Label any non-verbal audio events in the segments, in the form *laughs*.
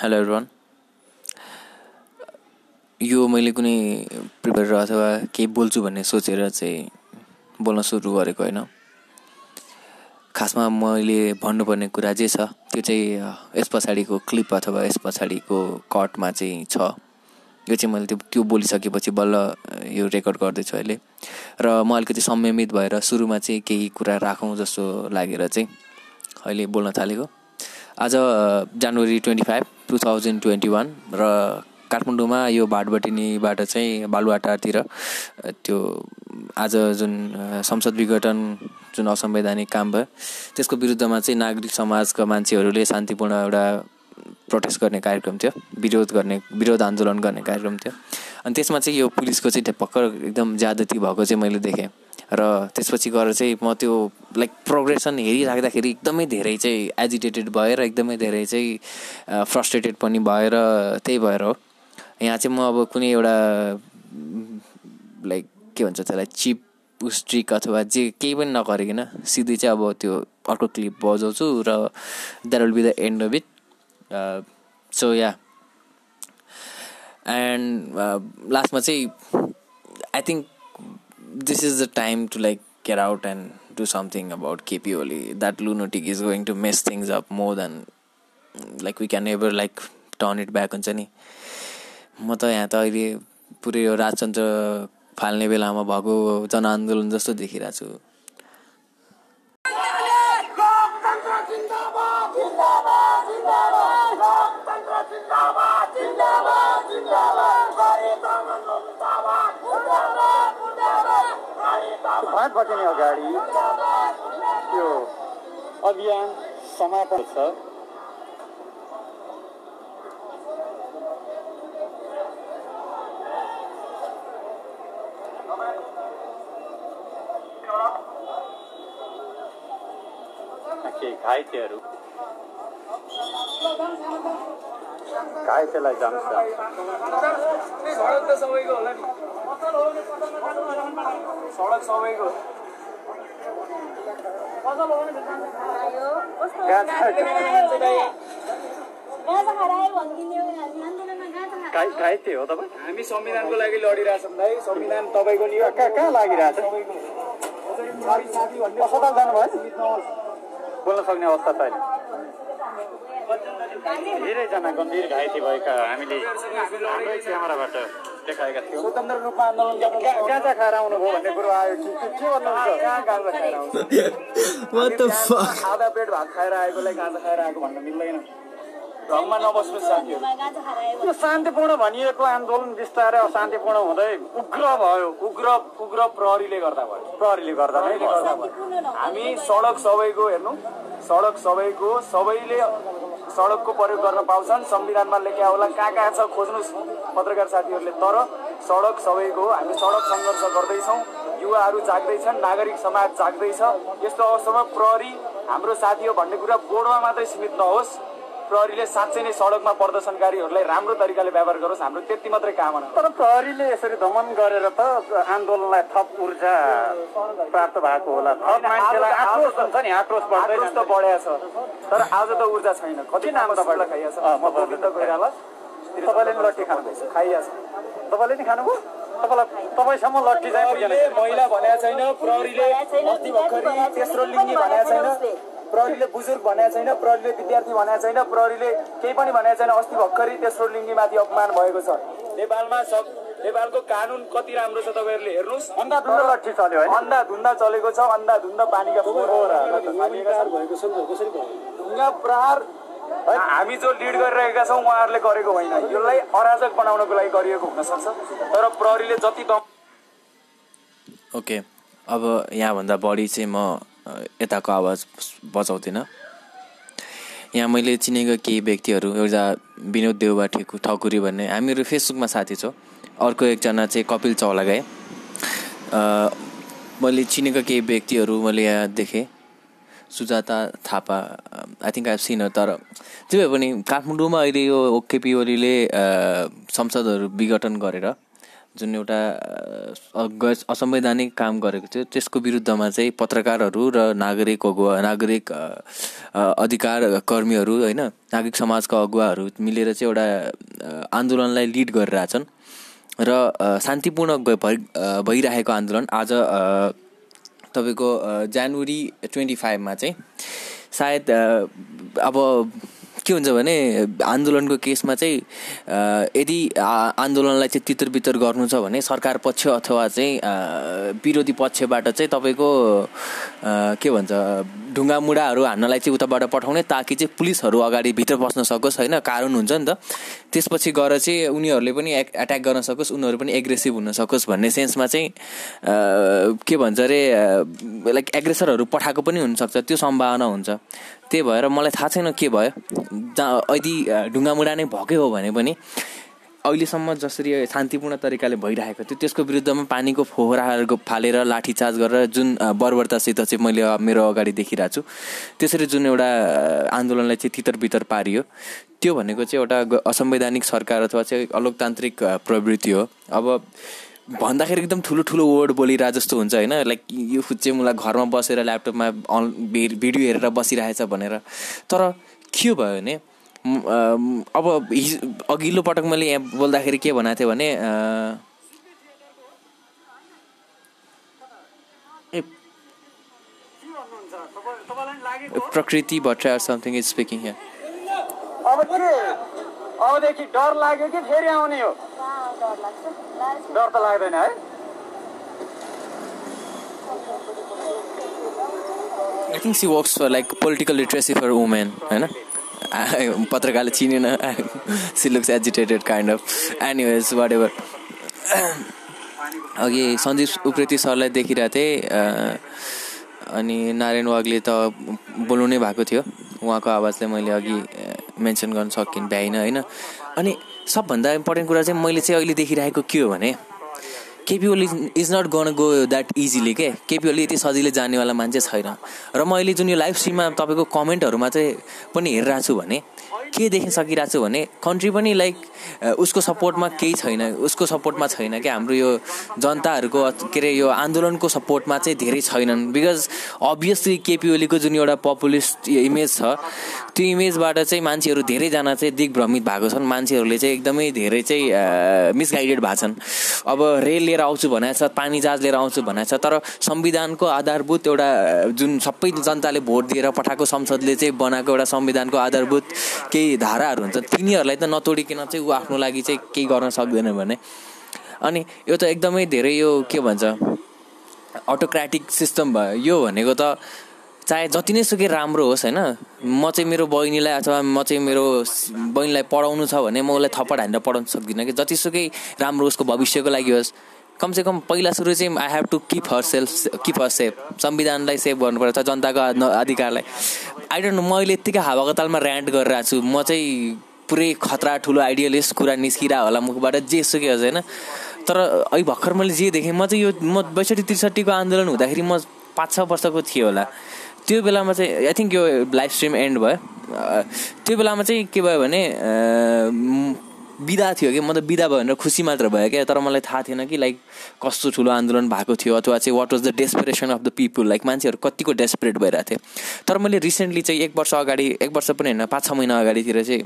Hello everyone यो मैले कुनै प्रिपेयर अथवा केही बोल्छु भन्ने सोचेर चाहिँ बोल्न सुरु गरेको होइन। खासमा मैले भन्नुपर्ने कुरा जे छ त्यो चाहिँ यस पछाडिको क्लिप अथवा यस पछाडिको कटमा चाहिँ छ। यो चाहिँ मैले त्यो त्यो बोलिसकेपछि बल्ल यो रेकर्ड गर्दैछु अहिले। र म अलिकति संयमित भएर सुरुमा चाहिँ केही कुरा राखौँ जस्तो लागेर चाहिँ अहिले बोल्न थालेको। आज January twenty five two thousand twenty one र काठमाडौँमा यो भाटबटिनीबाट चाहिँ बालुवाटारतिर त्यो आज जुन संसद विघटन जुन असंवैधानिक काम भयो त्यसको विरुद्धमा चाहिँ नागरिक समाजका मान्छेहरूले शान्तिपूर्ण एउटा प्रोटेस्ट गर्ने कार्यक्रम थियो विरोध गर्ने विरोध आन्दोलन गर्ने कार्यक्रम थियो। अनि त्यसमा चाहिँ यो पुलिसको चाहिँ भर्खर एकदम ज्यादती भएको चाहिँ मैले देखेँ। र त्यसपछि गएर चाहिँ म त्यो लाइक प्रोग्रेसन हेरिराख्दाखेरि एकदमै धेरै चाहिँ एजिटेटेड भएर एकदमै धेरै चाहिँ फ्रस्ट्रेटेड पनि भएर त्यही भएर हो। यहाँ चाहिँ म अब कुनै एउटा लाइक के भन्छ त्यसलाई चिप स्ट्रिक अथवा जे केही पनि नगरिकन सिधै चाहिँ अब त्यो अर्को क्लिप बजाउँछु र that will be the end of it. So yeah and लास्टमा चाहिँ I think this is the time to like get out and do something about KP Oli. That lunatic is going to mess things up more than like we can ever like turn it back हुन्छ नि म त यहाँ त अहिले पुरै यो राजतन्त्र फाल्ने बेलामा भएको जनआन्दोलन जस्तो देखिरहेको छु पाँच बजे अगाडि त्यो अभियान समापन छ। केही घाइतेहरू? घाइतेलाई जान्छ। सडक सबैको घाइते हो तपाईँ? हामी संविधानको लागि लडिरहेछौँ भाइ संविधान तपाईँको नि। कहाँ कहाँ लागिरहेछ? अस्पताल जानुभयो बोल्न सक्ने अवस्था छैन धेरैजना गम्भीर घाइते भएका हामीले हाम्रै क्यामेराबाट देखाएका थियौँ। स्वतन्त्र रूपमा आन्दोलन गाँजा खाएर आउनुभयो भन्ने कुरो आयो कि के भन्नुहुन्छ? कहाँ गाँजा खाएर fuck? आधा पेट भात खाएर आएकोलाई गाँजा खाएर आएको भन्न मिल्दैन। ढङ्गमा नबस्नु साथीहरू। शान्तिपूर्ण भनिएको आन्दोलन बिस्तारै अशान्तिपूर्ण हुँदै उग्र भयो। उग्र उग्र प्रहरीले गर्दा भयो। प्रहरीले गर्दा नै गर्दा भयो। हामी सडक सबैको हेर्नु। सडक सबैको सबैले सडकको प्रयोग गर्न पाउँछन्। संविधानमा लेख्या होला कहाँ कहाँ छ खोज्नुहोस् पत्रकार साथीहरूले। तर सडक सबैको हामी सडक सङ्घर्ष गर्दैछौँ। युवाहरू जाग्दैछन् नागरिक समाज जाग्दैछ। यस्तो अवस्थामा प्रहरी हाम्रो साथी हो भन्ने कुरा बोर्डमा मात्रै सीमित नहोस्। प्रहरीले साँच्चै नै सडकमा प्रदर्शनकारीहरूलाई राम्रो तरिकाले व्यवहार गरोस् हाम्रो त्यति मात्रै कामना तर प्रहरीले यसरी दमन गरेर त आन्दोलनलाई थप ऊर्जा प्राप्त भएको होला। थप मान्छेलाई आक्रोश हुन्छ नि आक्रोश आक्रोश त। बढ्या छ। तर आज त ऊर्जा छैन। कति नाम तपाईँलाई खाइया छ? अँ, म म गोविन्द कोइराला तपाईँले नि लट्ठी खानुभएछ खाइया छ। तपाईँले नि खानुभयो? तपाईँलाई तपाईँसम्म लट्ठी चाहिँ महिला भनेको छैन प्रहरीले तेस्रो लिङ्गी भनेको छैन। प्रहरीले बुजुर्ग भनेको छैन प्रहरीले विद्यार्थी भनेको छैन प्रहरीले केही पनि भनेको छैन अस्ति भर्खरै तेस्रो लिङ्गीमाथि अपमान भएको छ। नेपालमा सब नेपालको कानुन कति राम्रो छ तपाईँहरूले हेर्नुहोस्। अन्धाधुन्ध लट्ठी चल्यो होइन। अन्धा धुन्दा चलेको छ अन्धा धुन्दा पानीका ढुङ्गा प्रहार। हामी जो लिड गरिरहेका छौँ उहाँहरूले गरेको होइन। यसलाई अराजक बनाउनको लागि गरिएको हुनसक्छ। तर प्रहरीले जति ओके अब यहाँभन्दा बढी चाहिँ म यताको आवाज बचाउँदिनँ यहाँ मैले चिनेको केही व्यक्तिहरू एउटा विनोद देउबा ठेकु ठकुरी भन्ने हामीहरू फेसबुकमा साथी छौँ। अर्को एकजना चाहिँ कपिल चौलागाई अ, मैले चिनेको केही व्यक्तिहरू मैले यहाँ देखेँ। Sujata Thapa I think I seen तर त्यो भए पनि काठमाडौँमा अहिले यो ओकेपी ओलीले संसदहरू विघटन गरेर जुन एउटा असंवैधानिक काम गरेको थियो त्यसको विरुद्धमा चाहिँ पत्रकारहरू र नागरिक अगुवा नागरिक अधिकार कर्मीहरू होइन नागरिक समाजका अगुवाहरू मिलेर चाहिँ एउटा आन्दोलनलाई लिड गरिरहेछन् र शान्तिपूर्ण भइरहेको आन्दोलन आज तपाईँको जनवरी ट्वेन्टी फाइभमा चाहिँ सायद अब के हुन्छ भने आन्दोलनको केसमा चाहिँ यदि आन्दोलनलाई चाहिँ तितर बितर गर्नु छ भने सरकार पक्ष अथवा चाहिँ विरोधी पक्षबाट चाहिँ तपाईँको के भन्छ ढुङ्गा मुढाहरू हान्नलाई चाहिँ उताबाट पठाउने ताकि चाहिँ पुलिसहरू अगाडि भित्र बस्न सकोस् होइन? कारण हुन्छ नि त। त्यसपछि गएर चाहिँ उनीहरूले पनि एट्याक गर्न सकोस् उनीहरू पनि एग्रेसिभ हुन सकोस् भन्ने सेन्समा चाहिँ के भन्छ अरे लाइक एग्रेसरहरू पठाएको पनि हुनसक्छ त्यो सम्भावना हुन्छ। त्यही भएर मलाई थाहा छैन के भयो। जहाँ यदि ढुङ्गामुढा नै भएकै हो भने पनि अहिलेसम्म जसरी शान्तिपूर्ण तरिकाले भइरहेको थियो त्यसको विरुद्धमा पानीको फोहराहरू फालेर लाठीचार्ज गरेर जुन बर्बरतासित चाहिँ मैले मेरो अगाडि देखिरहेको छु त्यसरी जुन एउटा आन्दोलनलाई चाहिँ तितर बितर पारियो त्यो भनेको चाहिँ एउटा असंवैधानिक सरकार अथवा चाहिँ अलोकतान्त्रिक प्रवृत्ति हो। अब भन्दाखेरि एकदम ठुलो ठुलो वर्ड बोलिरहेको जस्तो हुन्छ होइन लाइक यो चाहिँ मलाई घरमा बसेर ल्यापटपमा अन भिडियो हेरेर बसिरहेछ भनेर। तर के भयो भने अब हिज अघिल्लो पटक मैले यहाँ बोल्दाखेरि के भनेको थिएँ भने प्रकृति भट्टराई समथिङ इज स्पिकिङ अब के? अबदेखि डर लाग्यो कि फेरि आउने हो? डर त लाग्दैन है। I think she works for like political literacy for women होइन पत्रकारले चिनेन she looks agitated kind of anyways whatever अघि सञ्जीव उप्रेती सरलाई देखिरहेको थिएँ अनि नारायण वागले त बोल्नु नै भएको थियो उहाँको आवाजलाई मैले अघि मेन्सन गर्न सकिनँ भ्याइनँ होइन अनि सबभन्दा इम्पोर्टेन्ट कुरा चाहिँ मैले चाहिँ अहिले देखिरहेको के हो भने KP Oli is not gonna go that easily के? केपी ओली यति सजिलै जानेवाला मान्छे छैन। र म अहिले जुन यो लाइभ स्ट्रिममा तपाईँको कमेन्टहरूमा चाहिँ पनि हेरिरहेको छु भने के देख्न सकिरहेको छु भने कन्ट्री पनि लाइक उसको सपोर्टमा केही छैन उसको सपोर्टमा छैन क्या हाम्रो यो जनताहरूको के अरे यो आन्दोलनको सपोर्टमा चाहिँ धेरै छैनन्। बिकज अभियसली केपी ओलीको जुन एउटा पपुलिस्ट इमेज छ त्यो इमेजबाट चाहिँ मान्छेहरू धेरैजना चाहिँ दिग्भ्रमित भएको छन्। मान्छेहरूले चाहिँ एकदमै धेरै चाहिँ मिसगाइडेड भएको छन्। अब रेल लिएर आउँछु भनेको छ पानी जहाज लिएर आउँछु भनेको छ तर संविधानको आधारभूत एउटा जुन सबै जनताले भोट दिएर पठाएको संसदले चाहिँ बनाएको एउटा संविधानको आधारभूत केही धाराहरू हुन्छ तिनीहरूलाई त नतोडिकन चाहिँ ऊ आफ्नो लागि चाहिँ केही गर्न सक्दैन भने। अनि यो त एकदमै धेरै यो के भन्छ अटोक्रेटिक सिस्टम भयो। यो भनेको त चाहे जति नै सुकै राम्रो होस् होइन? म चाहिँ मेरो बहिनीलाई अथवा म चाहिँ मेरो बहिनीलाई पढाउनु छ भने म उसलाई थप्पड हानेर पढाउन सक्दिनँ कि? जतिसुकै राम्रो उसको भविष्यको लागि होस् कमसेकम पहिला सुरु चाहिँ I have to keep herself keep her safe संविधानलाई save गर्नुपर्छ जनताको अधिकारलाई आई डोन्ट नो मैले यत्तिकै हावाको तालमा ऱ्यान्ट गरिरहेको छु। म चाहिँ पुरै खतरा ठुलो आइडियलिस्ट कुरा निस्किरह होला मुखबाट जे सुकै होस् होइन? तर अहिले भर्खर मैले जे देखेँ म चाहिँ यो म बैसठी त्रिसठीको आन्दोलन हुँदाखेरि म पाँच छ वर्षको थिएँ होला। त्यो बेलामा चाहिँ आई थिङ्क यो लाइभ स्ट्रिम एन्ड भयो। त्यो बेलामा चाहिँ के भयो भने बिदा थियो कि? म त बिदा भयो भनेर खुसी मात्र भयो क्या। तर मलाई थाहा थिएन कि लाइक कस्तो ठुलो आन्दोलन भएको थियो अथवा चाहिँ what was the desperation of the people like मान्छेहरू कतिको डेस्परेट भइरहेको थियो। तर मैले रिसेन्टली चाहिँ एक वर्ष अगाडि एक वर्ष पनि होइन पाँच छ महिना अगाडितिर चाहिँ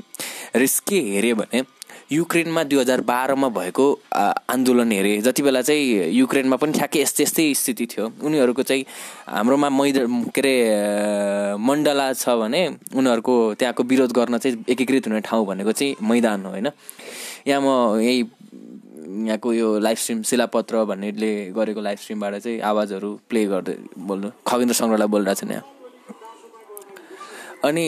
रिस्के हेऱ्यो भने युक्रेनमा दुई हजार बाह्रमा भएको आन्दोलन हेरेँ। जति बेला चाहिँ युक्रेनमा पनि ठ्याक्कै यस्तै यस्तै स्थिति थियो। उनीहरूको चाहिँ हाम्रोमा मैदा के अरे मण्डला छ भने उनीहरूको त्यहाँको विरोध गर्न चाहिँ एकीकृत हुने ठाउँ भनेको चाहिँ मैदान हो होइन? यहाँ म यही यहाँको यो लाइभ स्ट्रिम शिलापत्र भन्नेले गरेको लाइभ स्ट्रिमबाट चाहिँ आवाजहरू प्ले गर्दै बोल्नु खगेन्द्र सङ्ग्रहलाई बोलिरहेको छ यहाँ। अनि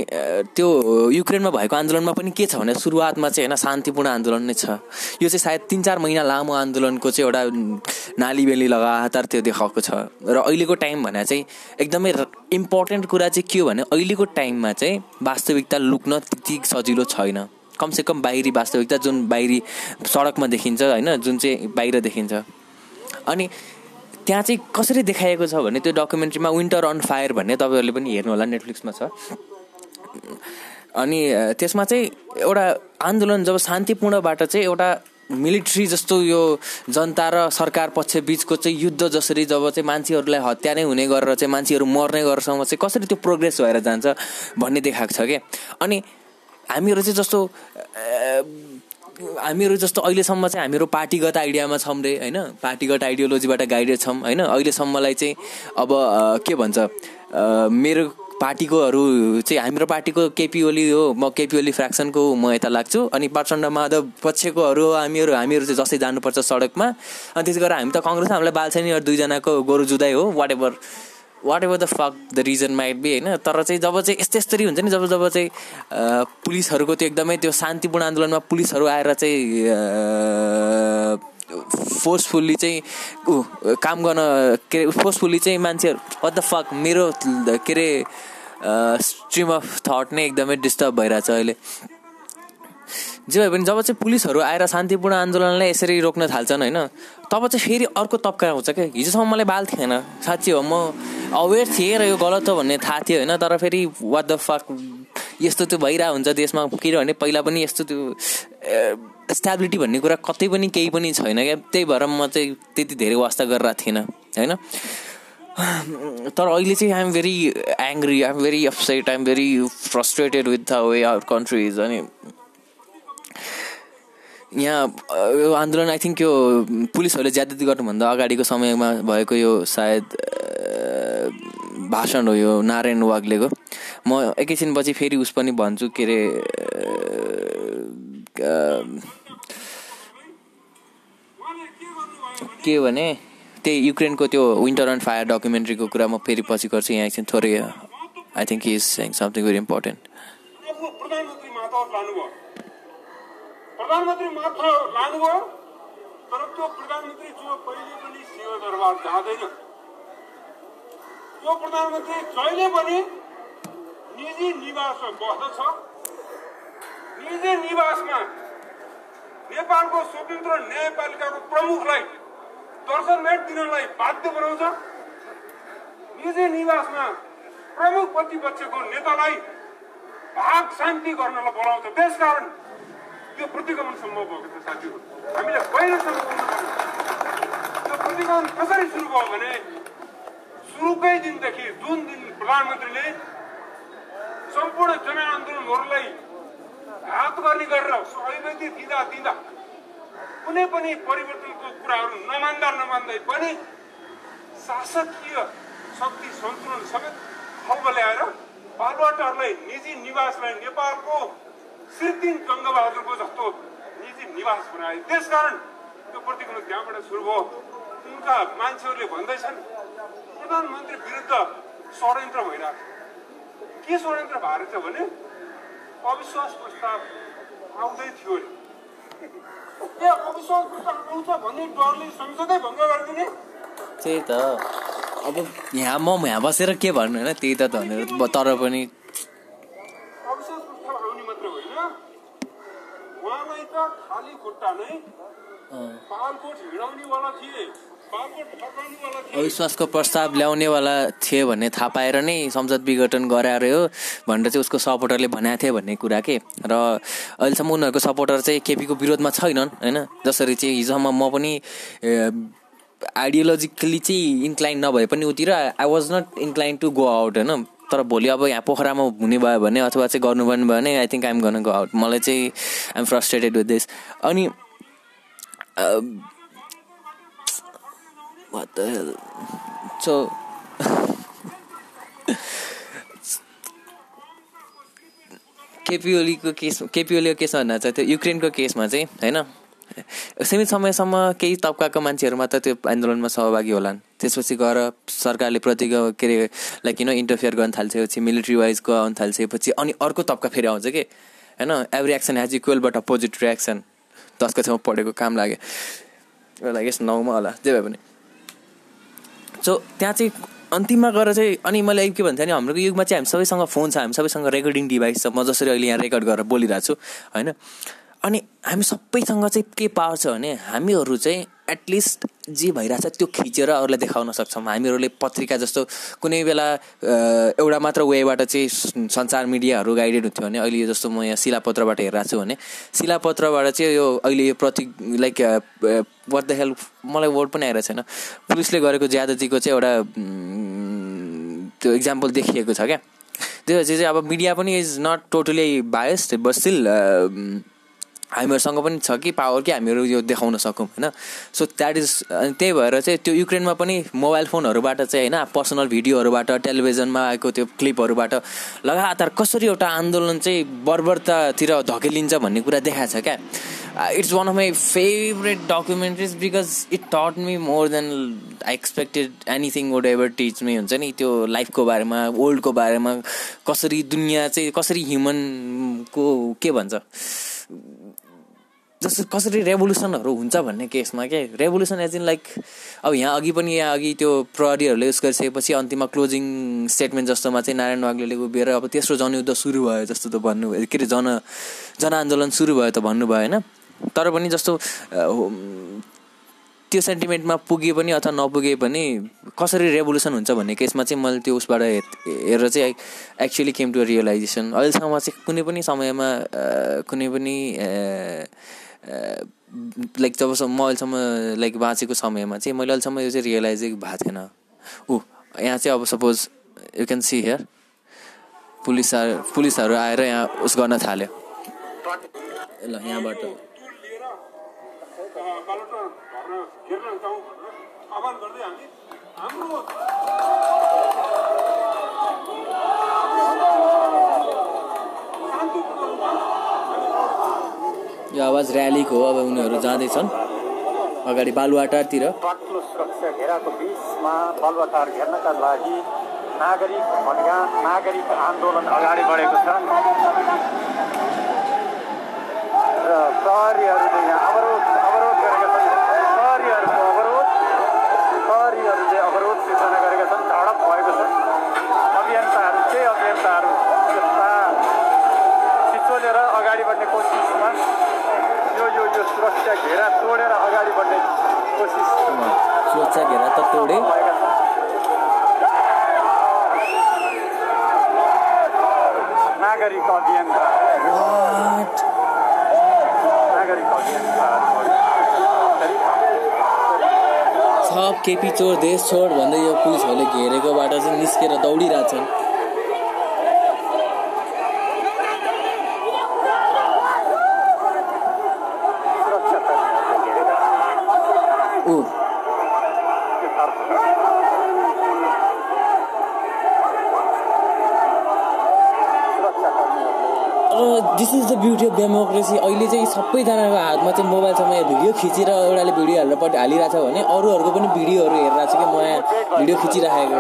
त्यो युक्रेनमा भएको आन्दोलनमा पनि के छ भने सुरुवातमा चाहिँ होइन शान्तिपूर्ण आन्दोलन नै छ। यो चाहिँ सायद तिन चार महिना लामो आन्दोलनको चाहिँ एउटा नालीबेली लगातार त्यो देखाएको छ। र अहिलेको टाइम भने चाहिँ एकदमै इम्पोर्टेन्ट कुरा चाहिँ के हो भने अहिलेको टाइममा चाहिँ वास्तविकता लुक्न त्यति सजिलो छैन। कमसेकम बाहिरी वास्तविकता जुन बाहिरी सडकमा देखिन्छ होइन जुन चाहिँ बाहिर देखिन्छ। अनि त्यहाँ चाहिँ कसरी देखाइएको छ भने त्यो डकुमेन्ट्रीमा विन्टर अन फायर भन्ने तपाईँहरूले पनि हेर्नु होला नेटफ्लिक्समा छ। अनि त्यसमा चाहिँ एउटा आन्दोलन जब शान्तिपूर्णबाट चाहिँ एउटा मिलिट्री जस्तो यो जनता र सरकार पक्ष बिचको चाहिँ युद्ध जसरी जब चाहिँ मान्छेहरूलाई हत्या नै हुने गरेर चाहिँ मान्छेहरू मर्ने गरेरसम्म चाहिँ कसरी त्यो प्रोग्रेस भएर जान्छ भन्ने देखाएको छ क्या अनि हामीहरू चाहिँ जस्तो हामीहरू जस्तो अहिलेसम्म चाहिँ हामीहरू पार्टीगत आइडियामा छौँ रे होइन? पार्टीगत आइडियोलोजीबाट गाइडेड छौँ होइन? अहिलेसम्मलाई चाहिँ अब के भन्छ? मेरो पार्टीकोहरू चाहिँ हाम्रो पार्टीको केपी ओली हो म केपी ओली फ्रेक्सनको म यता लाग्छु। अनि प्रचण्ड माधव पक्षकोहरू हामीहरू हामीहरू चाहिँ जस्तै जानुपर्छ सडकमा। अनि त्यसै गरेर हामी त कङ्ग्रेस हामीलाई बाल्छेनीहरू दुईजनाको गोरु जुदाइ हो whatever whatever the fuck the reason might be होइन? तर चाहिँ जब चाहिँ यस्तै यस्तरी हुन्छ नि जब जब चाहिँ पुलिसहरूको त्यो एकदमै त्यो शान्तिपूर्ण आन्दोलनमा पुलिसहरू आएर चाहिँ फोर्सफुल्ली चाहिँ ऊ काम गर्न के अरे फोर्सफुल्ली चाहिँ मान्छेहरू वाट द फक मेरो के अरे स्ट्रिम अफ थट नै एकदमै डिस्टर्ब भइरहेछ अहिले। जे भए पनि जब चाहिँ पुलिसहरू आएर शान्तिपूर्ण आन्दोलनलाई यसरी रोक्न थाल्छन् होइन तब चाहिँ फेरि अर्को तब्का आउँछ क्या हिजोसम्म मलाई बाल थिएन। साँच्ची हो म अवेर थिएँ र यो गलत हो भन्ने थाहा थियो होइन तर फेरि वाट द फक यस्तो त्यो भइरहेको हुन्छ देशमा। किनभने पहिला पनि यस्तो त्यो स्ट्याबिलिटी भन्ने कुरा कतै पनि केही पनि छैन क्या। त्यही भएर म चाहिँ त्यति धेरै वास्ता गरेर थिएन होइन। तर अहिले चाहिँ I'm very angry I'm very upset I'm very frustrated with the way our countries अनि यहाँ यो आन्दोलन आई थिङ्क यो पुलिसहरूले ज्यादती गर्नुभन्दा अगाडिको समयमा भएको यो सायद भाषण हो यो नारायण वाग्लेको। म एकैछिनपछि फेरि उस पनि भन्छु के अरे के भने त्यही युक्रेनको त्यो विन्टर एन्ड फायर डकुमेन्ट्रीको कुरा म फेरि पछि गर्छु। यहाँ एकछिन थोरै I think is saying something very important प्रधानमन्त्री मात्र लानुभयो तर त्यो प्रधानमन्त्री जो कहिले पनि सिंह दरबार जाँदैन त्यो प्रधानमन्त्री जहिले पनि निजी निवासमा बस्दछ। निजी निवासमा नेपालको स्वतन्त्र न्यायपालिकाको प्रमुखलाई दर्शन भेट दिनलाई बाध्य बनाउँछ। निजी निवासमा प्रमुख प्रतिपक्षको नेतालाई भाग शान्ति गर्नलाई बोलाउँछ। त्यसकारण त्यो प्रतिगमन सम्भव भएको छ साथीहरू हामीले बाहिरसम्म त्यो प्रतिगमन कसरी सुरु भयो भने सुरुकै दिनदेखि जुन दिन प्रधानमन्त्रीले सम्पूर्ण जनआन्दोलनहरूलाई हात गर्ने गरेर अभिव्यक्ति दिँदा दिँदा कुनै पनि परिवर्तनको कुराहरू नमान्दा नमान्दै पनि शासकीय शक्ति सन्तुलन समेत खल्ब ल्याएर बालुवाटारलाई निजी निवासलाई नेपालको सिद्धिन गङ्गबहादुरको जस्तो निजी निवास बनाए त्यसकारण त्यो प्रतिक्रिया त्यहाँबाट सुरु भयो उनका मान्छेहरूले भन्दैछन् प्रधानमन्त्री विरुद्ध षड्यन्त्र भइरहेको के षड्यन्त्र भएको छ भने अविश्वास प्रस्ताव आउँदै थियो अरे ए अविश्वास प्रस्ताव आउँछ भन्ने डरले संसदै भङ्ग गरिदिने त्यही त अब यहाँ म यहाँ बसेर के भन्नु होइन त्यही त भनेर तर पनि अविश्वास प्रस्ताव आउने मात्र होइन उहाँलाई त खाली खुट्टा नै पालकोट हिँडाउनेवाला थिए अविश्वासको प्रस्ताव ल्याउनेवाला थिए भन्ने थाहा पाएर नै संसद विघटन गराएर हो भनेर चाहिँ उसको सपोर्टरले भनेको थिए भन्ने कुरा के? र अहिलेसम्म उनीहरूको सपोर्टर चाहिँ केपीको विरोधमा छैनन् होइन? जसरी चाहिँ हिजोसम्म म पनि आइडियोलोजिकली चाहिँ इन्क्लाइन नभए पनि उतिर I was not incline to go out होइन? तर भोलि अब यहाँ पोखरामा हुने भयो भने अथवा चाहिँ गर्नुपर्ने भयो भने आई थिङ्क आइम गर्न गो आउट मलाई चाहिँ आइएम फ्रस्ट्रेटेड विथ दिस अनि What the hell? So KP ओलीको केस केपी ओलीको केसमा भन्दा चाहिँ त्यो युक्रेनको केसमा चाहिँ होइन? सीमित समयसम्म केही तब्काको मान्छेहरू मात्र त्यो आन्दोलनमा सहभागी होलान्। त्यसपछि गएर सरकारले प्रति के अरे लाइक किन इन्टरफियर गर्न थाल्छेपछि मिलिट्री वाइजको आउनु थाल्छेपछि अनि अर्को तब्का फेरि आउँछ कि? होइन? Every action has equal but opposite reaction दसको छेउमा पढेको काम लाग्यो। लाग्यो नौमा होला। जे भए पनि। सो त्यहाँ चाहिँ अन्तिममा गएर चाहिँ अनि मैले के भन्थेँ भने हाम्रो युगमा चाहिँ हामी सबैसँग फोन छ हामी सबैसँग रेकर्डिङ डिभाइस छ। म जसरी अहिले यहाँ रेकर्ड गरेर बोलिरहेको छु। होइन? अनि हामी सबैसँग चाहिँ के पावर छ भने हामीहरू चाहिँ एटलिस्ट जे भइरहेछ त्यो खिचेर अरूलाई देखाउन सक्छौँ। हामीहरूले पत्रिका जस्तो कुनै बेला एउटा मात्र वेबाट चाहिँ सञ्चार मिडियाहरू गाइडेड हुन्थ्यो भने अहिले जस्तो म यहाँ शिलापत्रबाट हेरिरहेको छु भने शिलापत्रबाट चाहिँ यो अहिले यो प्रति लाइक वाट द हेल्प मलाई वर्ड पनि आइरहेको छैन। पुलिसले गरेको ज्यादतीको चाहिँ एउटा त्यो इक्जाम्पल देखिएको छ क्या। त्यो चाहिँ अब मिडिया पनि is not totally biased but still हामीहरूसँग पनि छ कि पावर कि हामीहरू यो देखाउन सकौँ होइन? सो द्याट इज त्यही भएर चाहिँ त्यो युक्रेनमा पनि मोबाइल फोनहरूबाट चाहिँ होइन पर्सनल भिडियोहरूबाट टेलिभिजनमा आएको त्यो क्लिपहरूबाट लगातार कसरी एउटा आन्दोलन चाहिँ बर्बरतातिर धकेलिन्छ भन्ने कुरा देखाएको छ क्या। It's one of my favourite documentaries because it taught me more than I expected anything would ever teach me हुन्छ नि? त्यो लाइफको बारेमा वर्ल्डको बारेमा कसरी दुनियाँ चाहिँ कसरी ह्युमनको के भन्छ? जस्तो कसरी रेभोल्युसनहरू हुन्छ भन्ने केसमा के? रेभोल्युसन एज इन लाइक अब यहाँ अघि पनि यहाँ अघि त्यो प्रहरीहरूले उस गरिसकेपछि अन्तिममा क्लोजिङ स्टेटमेन्ट जस्तोमा चाहिँ नारायण वाग्लेले उभिएर अब तेस्रो जनयुद्ध सुरु भयो जस्तो त भन्नुभयो के अरे जन जनआन्दोलन सुरु भयो त भन्नुभयो होइन? तर पनि जस्तो त्यो सेन्टिमेन्टमा पुगे पनि अथवा नपुगे पनि कसरी रेभोल्युसन हुन्छ भन्ने केसमा चाहिँ मैले त्यो उसबाट हेरेर चाहिँ एक्चुली केम टु रियलाइजेसन अहिलेसम्म चाहिँ कुनै पनि समयमा कुनै पनि लाइक जबसम्म म अहिलेसम्म लाइक बाँचेको समयमा चाहिँ मैले अहिलेसम्म यो चाहिँ रियलाइजै भएको थिएन। ऊ यहाँ चाहिँ अब suppose you can see here पुलिसहरू पुलिसहरू आएर यहाँ उस गर्न थाल्यो। ल यहाँबाट। यो आवाज ऱ्यालीको हो अब उनीहरू जाँदैछन्। अगाडि बालुवाटारतिर। बाक्लो सुरक्षा घेराको बिचमा बालुवाटार घेर्नका लागि नागरिक अभियान नागरिक आन्दोलन अगाडि बढेको छ। र प्रहरीहरूले यहाँ अवरोध अवरोध गरेका छन् प्रहरीहरूको अवरोध प्रहरीहरूले अवरोध सिर्जना गरेका छन् झडप भएको छ अभियन्ताहरू केही अभियन्ताहरू यस्ता छिचोलेर अगाडि बढ्ने कोसिसमा यो यो यो सुरक्षा घेरा तोडेर अगाडि बढ्ने कोसिस सुरक्षा घेरा त तोडे नागरिक अभियन्ता नागरिक केपी चोर देश छोड भन्दै यो पुलिसहरूले घेरेकोबाट चाहिँ निस्केर दौडिरहेछन् सुरक्षा कर्मीहरूले घेरेका छन्। ऊ सुरक्षा कर्मीहरूले र this is the beauty of democracy अहिले चाहिँ सबैजनाको हातमा चाहिँ मोबाइल छ। म यहाँ भिडियो खिचेर एउटाले भिडियो हालेर पट्टि हालिरहेको छ भने अरूहरूको पनि भिडियोहरू हेरिरहेको छ कि म यहाँ भिडियो खिचिराखेको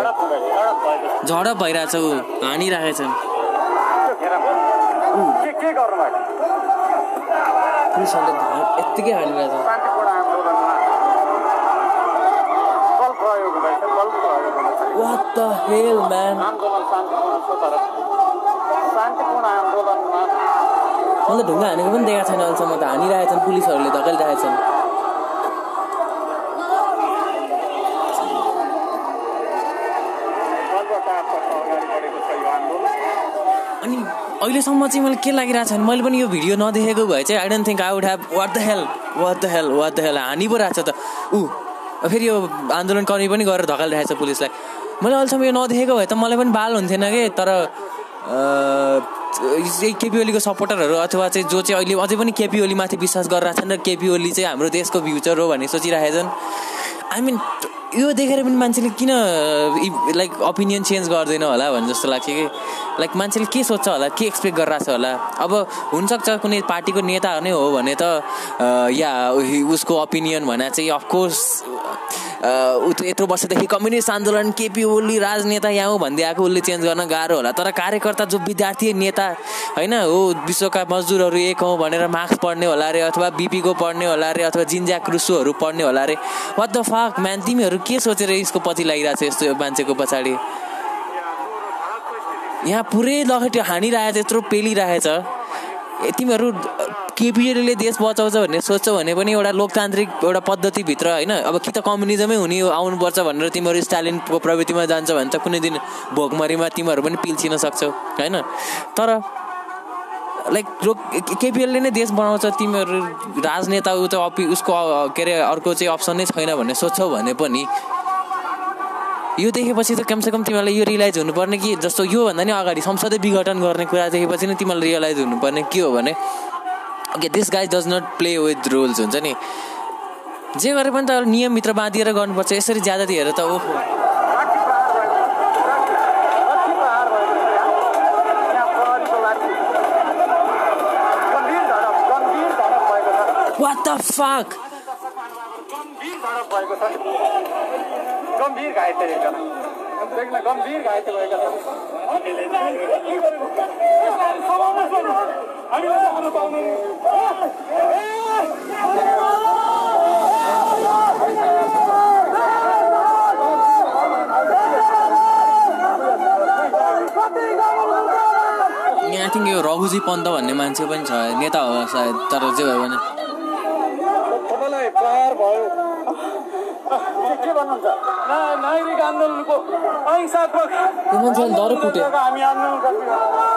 झडप भइरहेछ ऊ धा- यत्तिकै हानिरहेछ शान्तिपूर्ण आन्दोलनमा बल प्रयोग हुँदैछ बल प्रयोग हुन थाल्यो। वाट द हेल म्यान मैले ढुङ्गा हानेको पनि देखाएको छैन अहिलेसम्म त। हानिरहेछन् पुलिसहरूले धकेलिरहेछन्। अनि अहिलेसम्म चाहिँ मलाई के लागिरहेको छ भने मैले पनि यो भिडियो नदेखेको भए चाहिँ I don't think I would have what the hell what the hell what the hell हानि पो रहेछ त। ऊ फेरि यो आन्दोलनकर्मी पनि गरेर धकालिरहेको छ पुलिसलाई। मैले अहिलेसम्म यो नदेखेको भए त मलाई पनि बाल हुन्थेन कि? तर केपी ओलीको सपोर्टरहरू अथवा चाहिँ जो चाहिँ अहिले अझै पनि केपी ओलीमाथि विश्वास गरिरहेको छन् र केपी ओली चाहिँ हाम्रो देशको फ्युचर हो भन्ने सोचिरहेको छन् आई मिन यो देखेर पनि मान्छेले किन लाइक ओपिनियन चेन्ज गर्दैन होला भन्ने जस्तो लाग्छ कि? लाइक मान्छेले के सोध्छ होला? के एक्सपेक्ट गरिरहेको छ होला? अब हुनसक्छ कुनै पार्टीको नेता नै हो भने त या उसको ओपिनियन भने चाहिँ अफकोर्स यत्रो वर्षदेखि कम्युनिस्ट आन्दोलन केपी ओली राजनेता यहाँ हो भन्दै आएको उसले चेन्ज गर्न गाह्रो होला। तर कार्यकर्ता जो विद्यार्थी नेता होइन हो विश्वका मजदुरहरू एक हौँ भनेर मार्क्स पढ्ने होला अरे अथवा बिपीको पढ्ने होला अरे अथवा जिन्ज्या क्रुसोहरू पढ्ने होला अरे वाट द फाक म्यान तिमीहरू के सोचेर यसको पछि लागिरहेको छ यस्तो मान्छेको पछाडि? यहाँ पुरै लखेट्यो हानिरहेछ यत्रो पेलिरहेछ। तिमीहरू केपिएलले देश बचाउँछ भन्ने सोच्छौ भने पनि एउटा लोकतान्त्रिक एउटा पद्धतिभित्र होइन अब कि त कम्युनिजमै हुने आउनुपर्छ भनेर तिमीहरू स्टालिनको प्रवृत्तिमा जान्छ भने त कुनै दिन भोकमरीमा तिमीहरू पनि पिल्छिन सक्छौ होइन? तर लाइक लोक केपिएलले नै देश बनाउँछ तिमीहरू राजनेता ऊ त अपि उसको के अरे अर्को चाहिँ अप्सन नै छैन भन्ने सोच्छौ भने पनि यो देखेपछि त कमसेकम तिमीहरूलाई यो रियलाइज हुनुपर्ने कि जस्तो योभन्दा नि अगाडि संसदै विघटन गर्ने कुरा देखेपछि नै तिमीलाई रियलाइज हुनुपर्ने के हो भने okay this guy does not play with rules हुन्छ नि? जे गरे पनि त नियमभित्र बाँधिएर गर्नुपर्छ यसरी ज्यादा दिएर त ओहो। यहाँ प्रहरीको लाठी गम्भीर छन् यहाँ आई थिङ्क यो रघुजी पन्त भन्ने मान्छे पनि छ नेता हो सायद तर जे भयो भने। तपाईँलाई प्रहार भयो। के भन्नुहुन्छ? ना- नागरिक आन्दोलनको अहिंसात्मक हामी आन्दोलन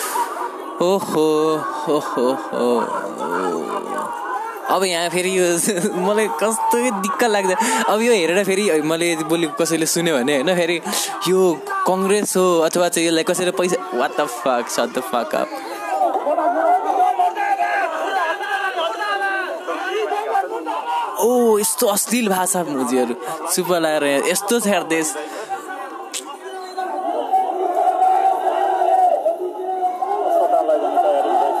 ओहो ओहो हो अब यहाँ फेरि यो *laughs* मलाई कस्तो दिक्क लाग्छ अब यो हेरेर फेरि मैले बोली कसैले सुन्यो भने होइन फेरि यो कङ्ग्रेस हो अथवा चाहिँ यसलाई कसैले पैसा what the fuck shut the fuck oh यस्तो अश्लील भाषा मुजीहरू। चुप लगाएर यस्तो छ देश अस्पताल लैजाने तयारी हुँदैछ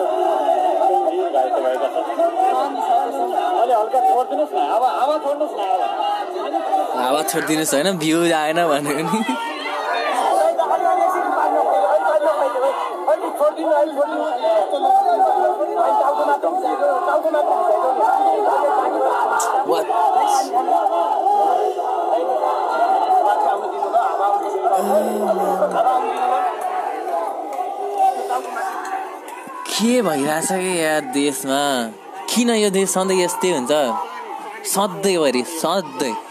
गम्भीर घाइते भएका छन् अलि हल्का छोडिदिनुहोस् न हावा हावा छोड्नुहोस् न हावा हावा छोडिदिनुहोस् होइन भ्यू आएन भने पनि? के भइरहेछ कि यार देशमा? किन यो देश सधैँ यस्तै हुन्छ? सधैँभरि सधैँ।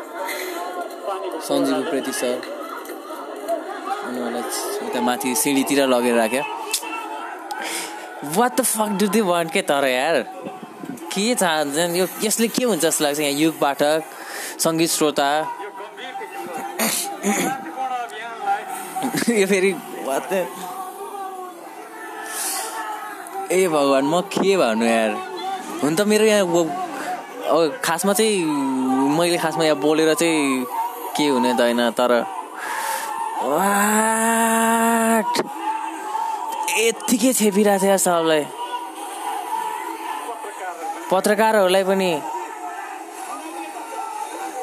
हो सञ्जीव उप्रेती सर। अनि उहाँलाई उता माथि सिँढीतिर लगेर राख्यो। What the fuck do they want के तर यार? के चाहन्छन् यो यसले के हुन्छ जस्तो लाग्छ यहाँ युग पाठक सङ्गीत श्रोता? यो फेरि ए भगवान् म के भन्नु यार? हुन त मेरो यहाँ खासमा चाहिँ मैले खासमा यहाँ बोलेर चाहिँ के हुने त होइन तर यत्तिकै छेपिरहेको थियो सबलाई पत्रकारहरूलाई पनि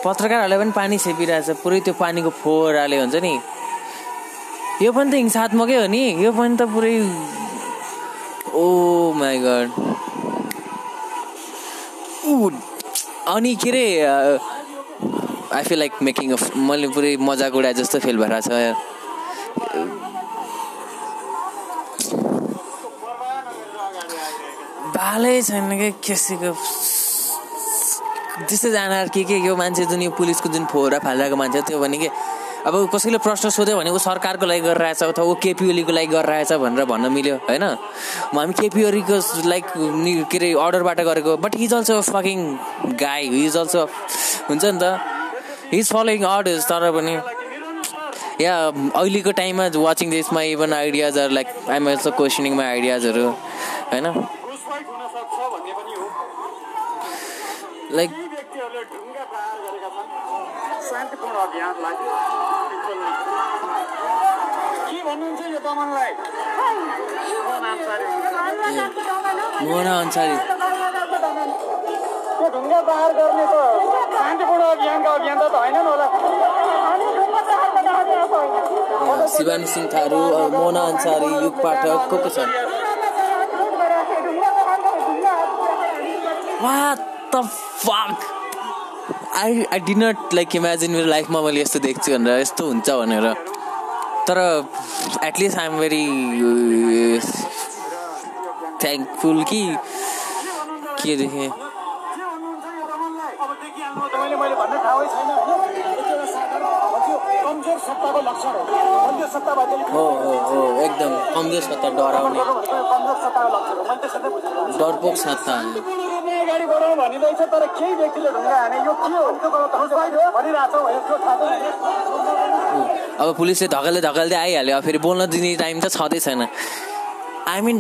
पत्रकारहरूलाई पनि पानी छेपिरहेछ पुरै त्यो पानीको फोहोराले हुन्छ नि। यो पनि त हिंसात्मकै हो नि। यो पनि त पुरै ओ माई गड अनि के अरे I feel like making of मैले पुरै मजाक उडाए जस्तो फिल भइरहेको छ। बालै छैन क्या कसैको त्यस्तै जान के के यो मान्छे जुन यो पुलिसको जुन फोहोरा फालिरहेको मान्छे त्यो भने के अब कसैले प्रश्न सोध्यो भने ऊ सरकारको लागि गरिरहेछ अथवा ऊ केपी ओलीको लागि गरिरहेछ भनेर भन्न मिल्यो होइन? हामी केपी ओलीको लाइक के अरे अर्डरबाट गरेको बट हिज अल्सो फकिङ गाई हिज अल्सो हुन्छ नि त? हिज फलोइङ अर्डर्स तर पनि या अहिलेको टाइममा watching दिसमा even ideas are like I'm also questioning my आइडियाजहरू होइन? लाइक यी व्यक्तिहरूले ढुङ्गा प्रहार गरेका छन् शान्तिपूर्ण अभियानलाई के दमनलाई मोहन अन्सारी। मोहना अन्सारी यो ढुङ्गा प्रहार गर्ने त शान्तिपूर्ण अभियानका अभियन्ता त होइनन् होला। शिवानी सिंह थारू मोहना अन्सारी युग पाठक को को छन्? What the fuck I I did not like imagine मेरो लाइफमा मैले यस्तो देख्छु भनेर यस्तो हुन्छ भनेर। तर एटलिस्ट आइएम भेरी थ्याङ्कफुल कि के देखेँ हो हो हो एकदम कमजोर सत्ता डराउने डरपोक सत्ता अगाडि भनिँदैछ तर केही व्यक्तिले ढुङ्गा हाने यो के हो त्यो गलत अब पुलिसले धकेल्दै धकेल्दै आइहाल्यो। अब फेरि बोल्न दिने टाइम त छँदै छैन। आई मिन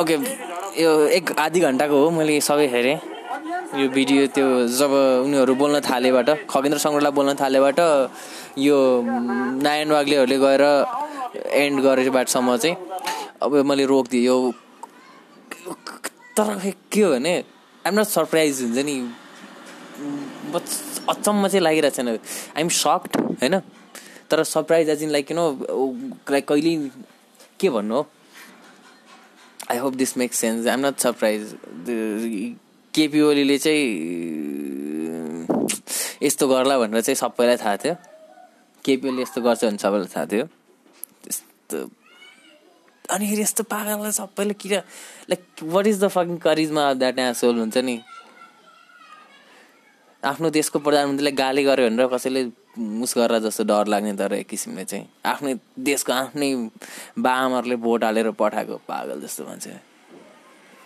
ओके यो एक आधी घन्टाको हो मैले सबै हेरेँ। यो भिडियो त्यो जब उनीहरू बोल्न थालेबाट खगेन्द्र सङ्ग्रलाई बोल्न थालेबाट यो नारायण वाग्लेहरूले गएर एन्ड गरेबाटसम्म चाहिँ अब मैले रोकिदिएँ। यो तर के हो भने आइम नट सरप्राइज हुन्छ नि। अचम्म चाहिँ लागिरहेको छैन। आइएम सक्ड होइन? तर surprise as in like you know like कहिले के भन्नु हो? I hope this make sense I'm not surprise KP ओलीले चाहिँ यस्तो गर्ला भनेर चाहिँ सबैलाई थाहा थियो। केपी ओली यस्तो गर्छ भने सबैलाई थाहा थियो। त्यस्तो अनि फेरि यस्तो पागललाई सबैले किन like what is the fucking charisma that asshole हुन्छ नि? आफ्नो देशको प्रधानमन्त्रीलाई गाली गर्यो भनेर कसैले मुस गरेर जस्तो डर लाग्ने तर एक किसिमले चाहिँ आफ्नै देशको आफ्नै बाआमाहरूले भोट हालेर पठाएको पागल जस्तो मान्छे।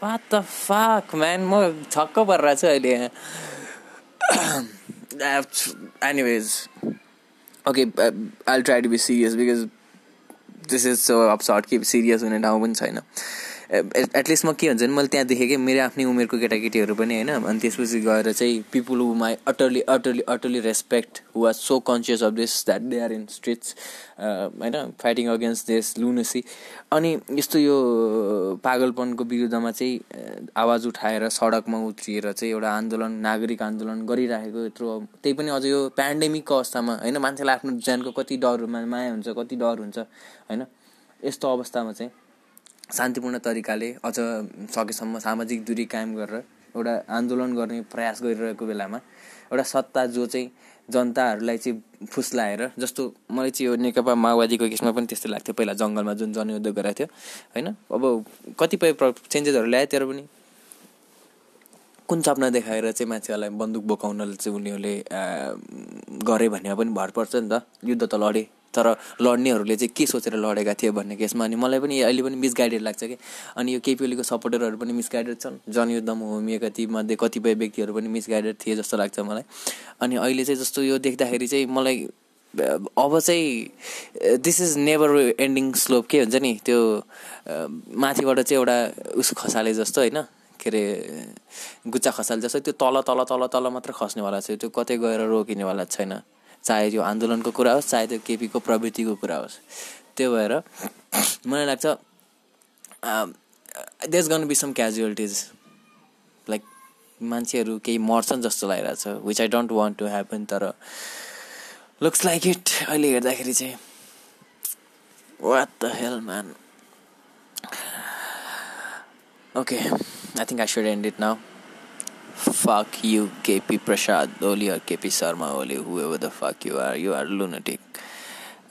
वाट द फाक म्यान म छक्क परेर छु अहिले। Anyways okay I try to be serious because this is so upset कि सिरियस हुने ठाउँ पनि छैन। एटलिस्ट म के हुन्छ भने मैले त्यहाँ देखेँ कि मेरो आफ्नै उमेरको केटाकेटीहरू पनि होइन। अनि त्यसपछि गएर चाहिँ people who my utterly utterly utterly respect who are so conscious of this that they are in streets होइन फाइटिङ अगेन्स्ट दिस लुनेसी अनि यस्तो यो पागलपनको विरुद्धमा चाहिँ आवाज उठाएर सडकमा उत्रिएर चाहिँ एउटा आन्दोलन नागरिक आन्दोलन गरिराखेको यत्रो त्यही पनि अझ यो पेन्डेमिकको अवस्थामा होइन मान्छेलाई आफ्नो ज्यानको कति डर माया हुन्छ कति डर हुन्छ होइन। यस्तो अवस्थामा चाहिँ शान्तिपूर्ण तरिकाले अझ सकेसम्म सामाजिक दूरी कायम गरेर एउटा आन्दोलन गर्ने प्रयास गरिरहेको बेलामा एउटा सत्ता जो चाहिँ जनताहरूलाई चाहिँ फुस्लाएर जस्तो मलाई चाहिँ यो नेकपा माओवादीको केसमा पनि त्यस्तो लाग्थ्यो। पहिला जङ्गलमा जुन जनयुद्ध गराएको थियो होइन? अब कतिपय प्र चेन्जेसहरू ल्यायो तर पनि कुन सपना देखाएर चाहिँ मान्छेहरूलाई बन्दुक बोकाउन चाहिँ उनीहरूले गरे भन्ने पनि भर पर्छ नि त। युद्ध त लडे। तर लड्नेहरूले चाहिँ के सोचेर लडेका थिए भन्ने केसमा अनि मलाई पनि अहिले पनि मिसगाइडेड लाग्छ कि। अनि यो केपी ओलीको सपोर्टरहरू पनि मिसगाइडेड छन्। जनयुद्धमा होमिएका ती मध्ये कतिपय व्यक्तिहरू पनि मिसगाइडेड थिए जस्तो लाग्छ मलाई। अनि अहिले चाहिँ जस्तो यो देख्दाखेरि चाहिँ मलाई अब चाहिँ this is never ending slope के हुन्छ नि? त्यो माथिबाट चाहिँ एउटा उस खसाले जस्तो होइन? के अरे गुच्चा खसाले जस्तो। त्यो तल तल तल तल मात्र खस्नेवाला छ। त्यो कतै गएर रोकिनेवाला छैन। चाहे त्यो आन्दोलनको कुरा होस् चाहे त्यो केपीको प्रवृत्तिको कुरा होस्। त्यो भएर मलाई लाग्छ this gonna be some casualties like मान्छेहरू केही मर्छन् जस्तो लागिरहेको छ which I don't want to happen तर लुक्स लाइक इट अहिले हेर्दाखेरि चाहिँ what the hell man okay I think I should end it now fuck you KP Prasad Oli or KP Sharma Oli whoever the fuck you are you are lunatic.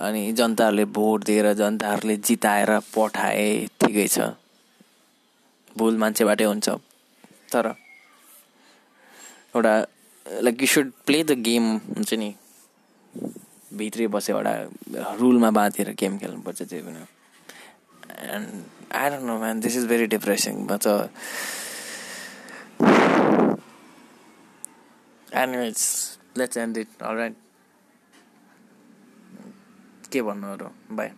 अनि जनताहरूले vote दिएर जनताहरूले जिताएर पठाए ठिकै छ। भुल मान्छेबाटै हुन्छ। तर एउटा like you should play the game हुन्छ नि। भित्रै बसेर एउटा रुलमा बाँधेर गेम खेल्नुपर्छ त्यही पनि and I don't know man this is very depressing त anyways let's end it right के भन्नु अरू बाई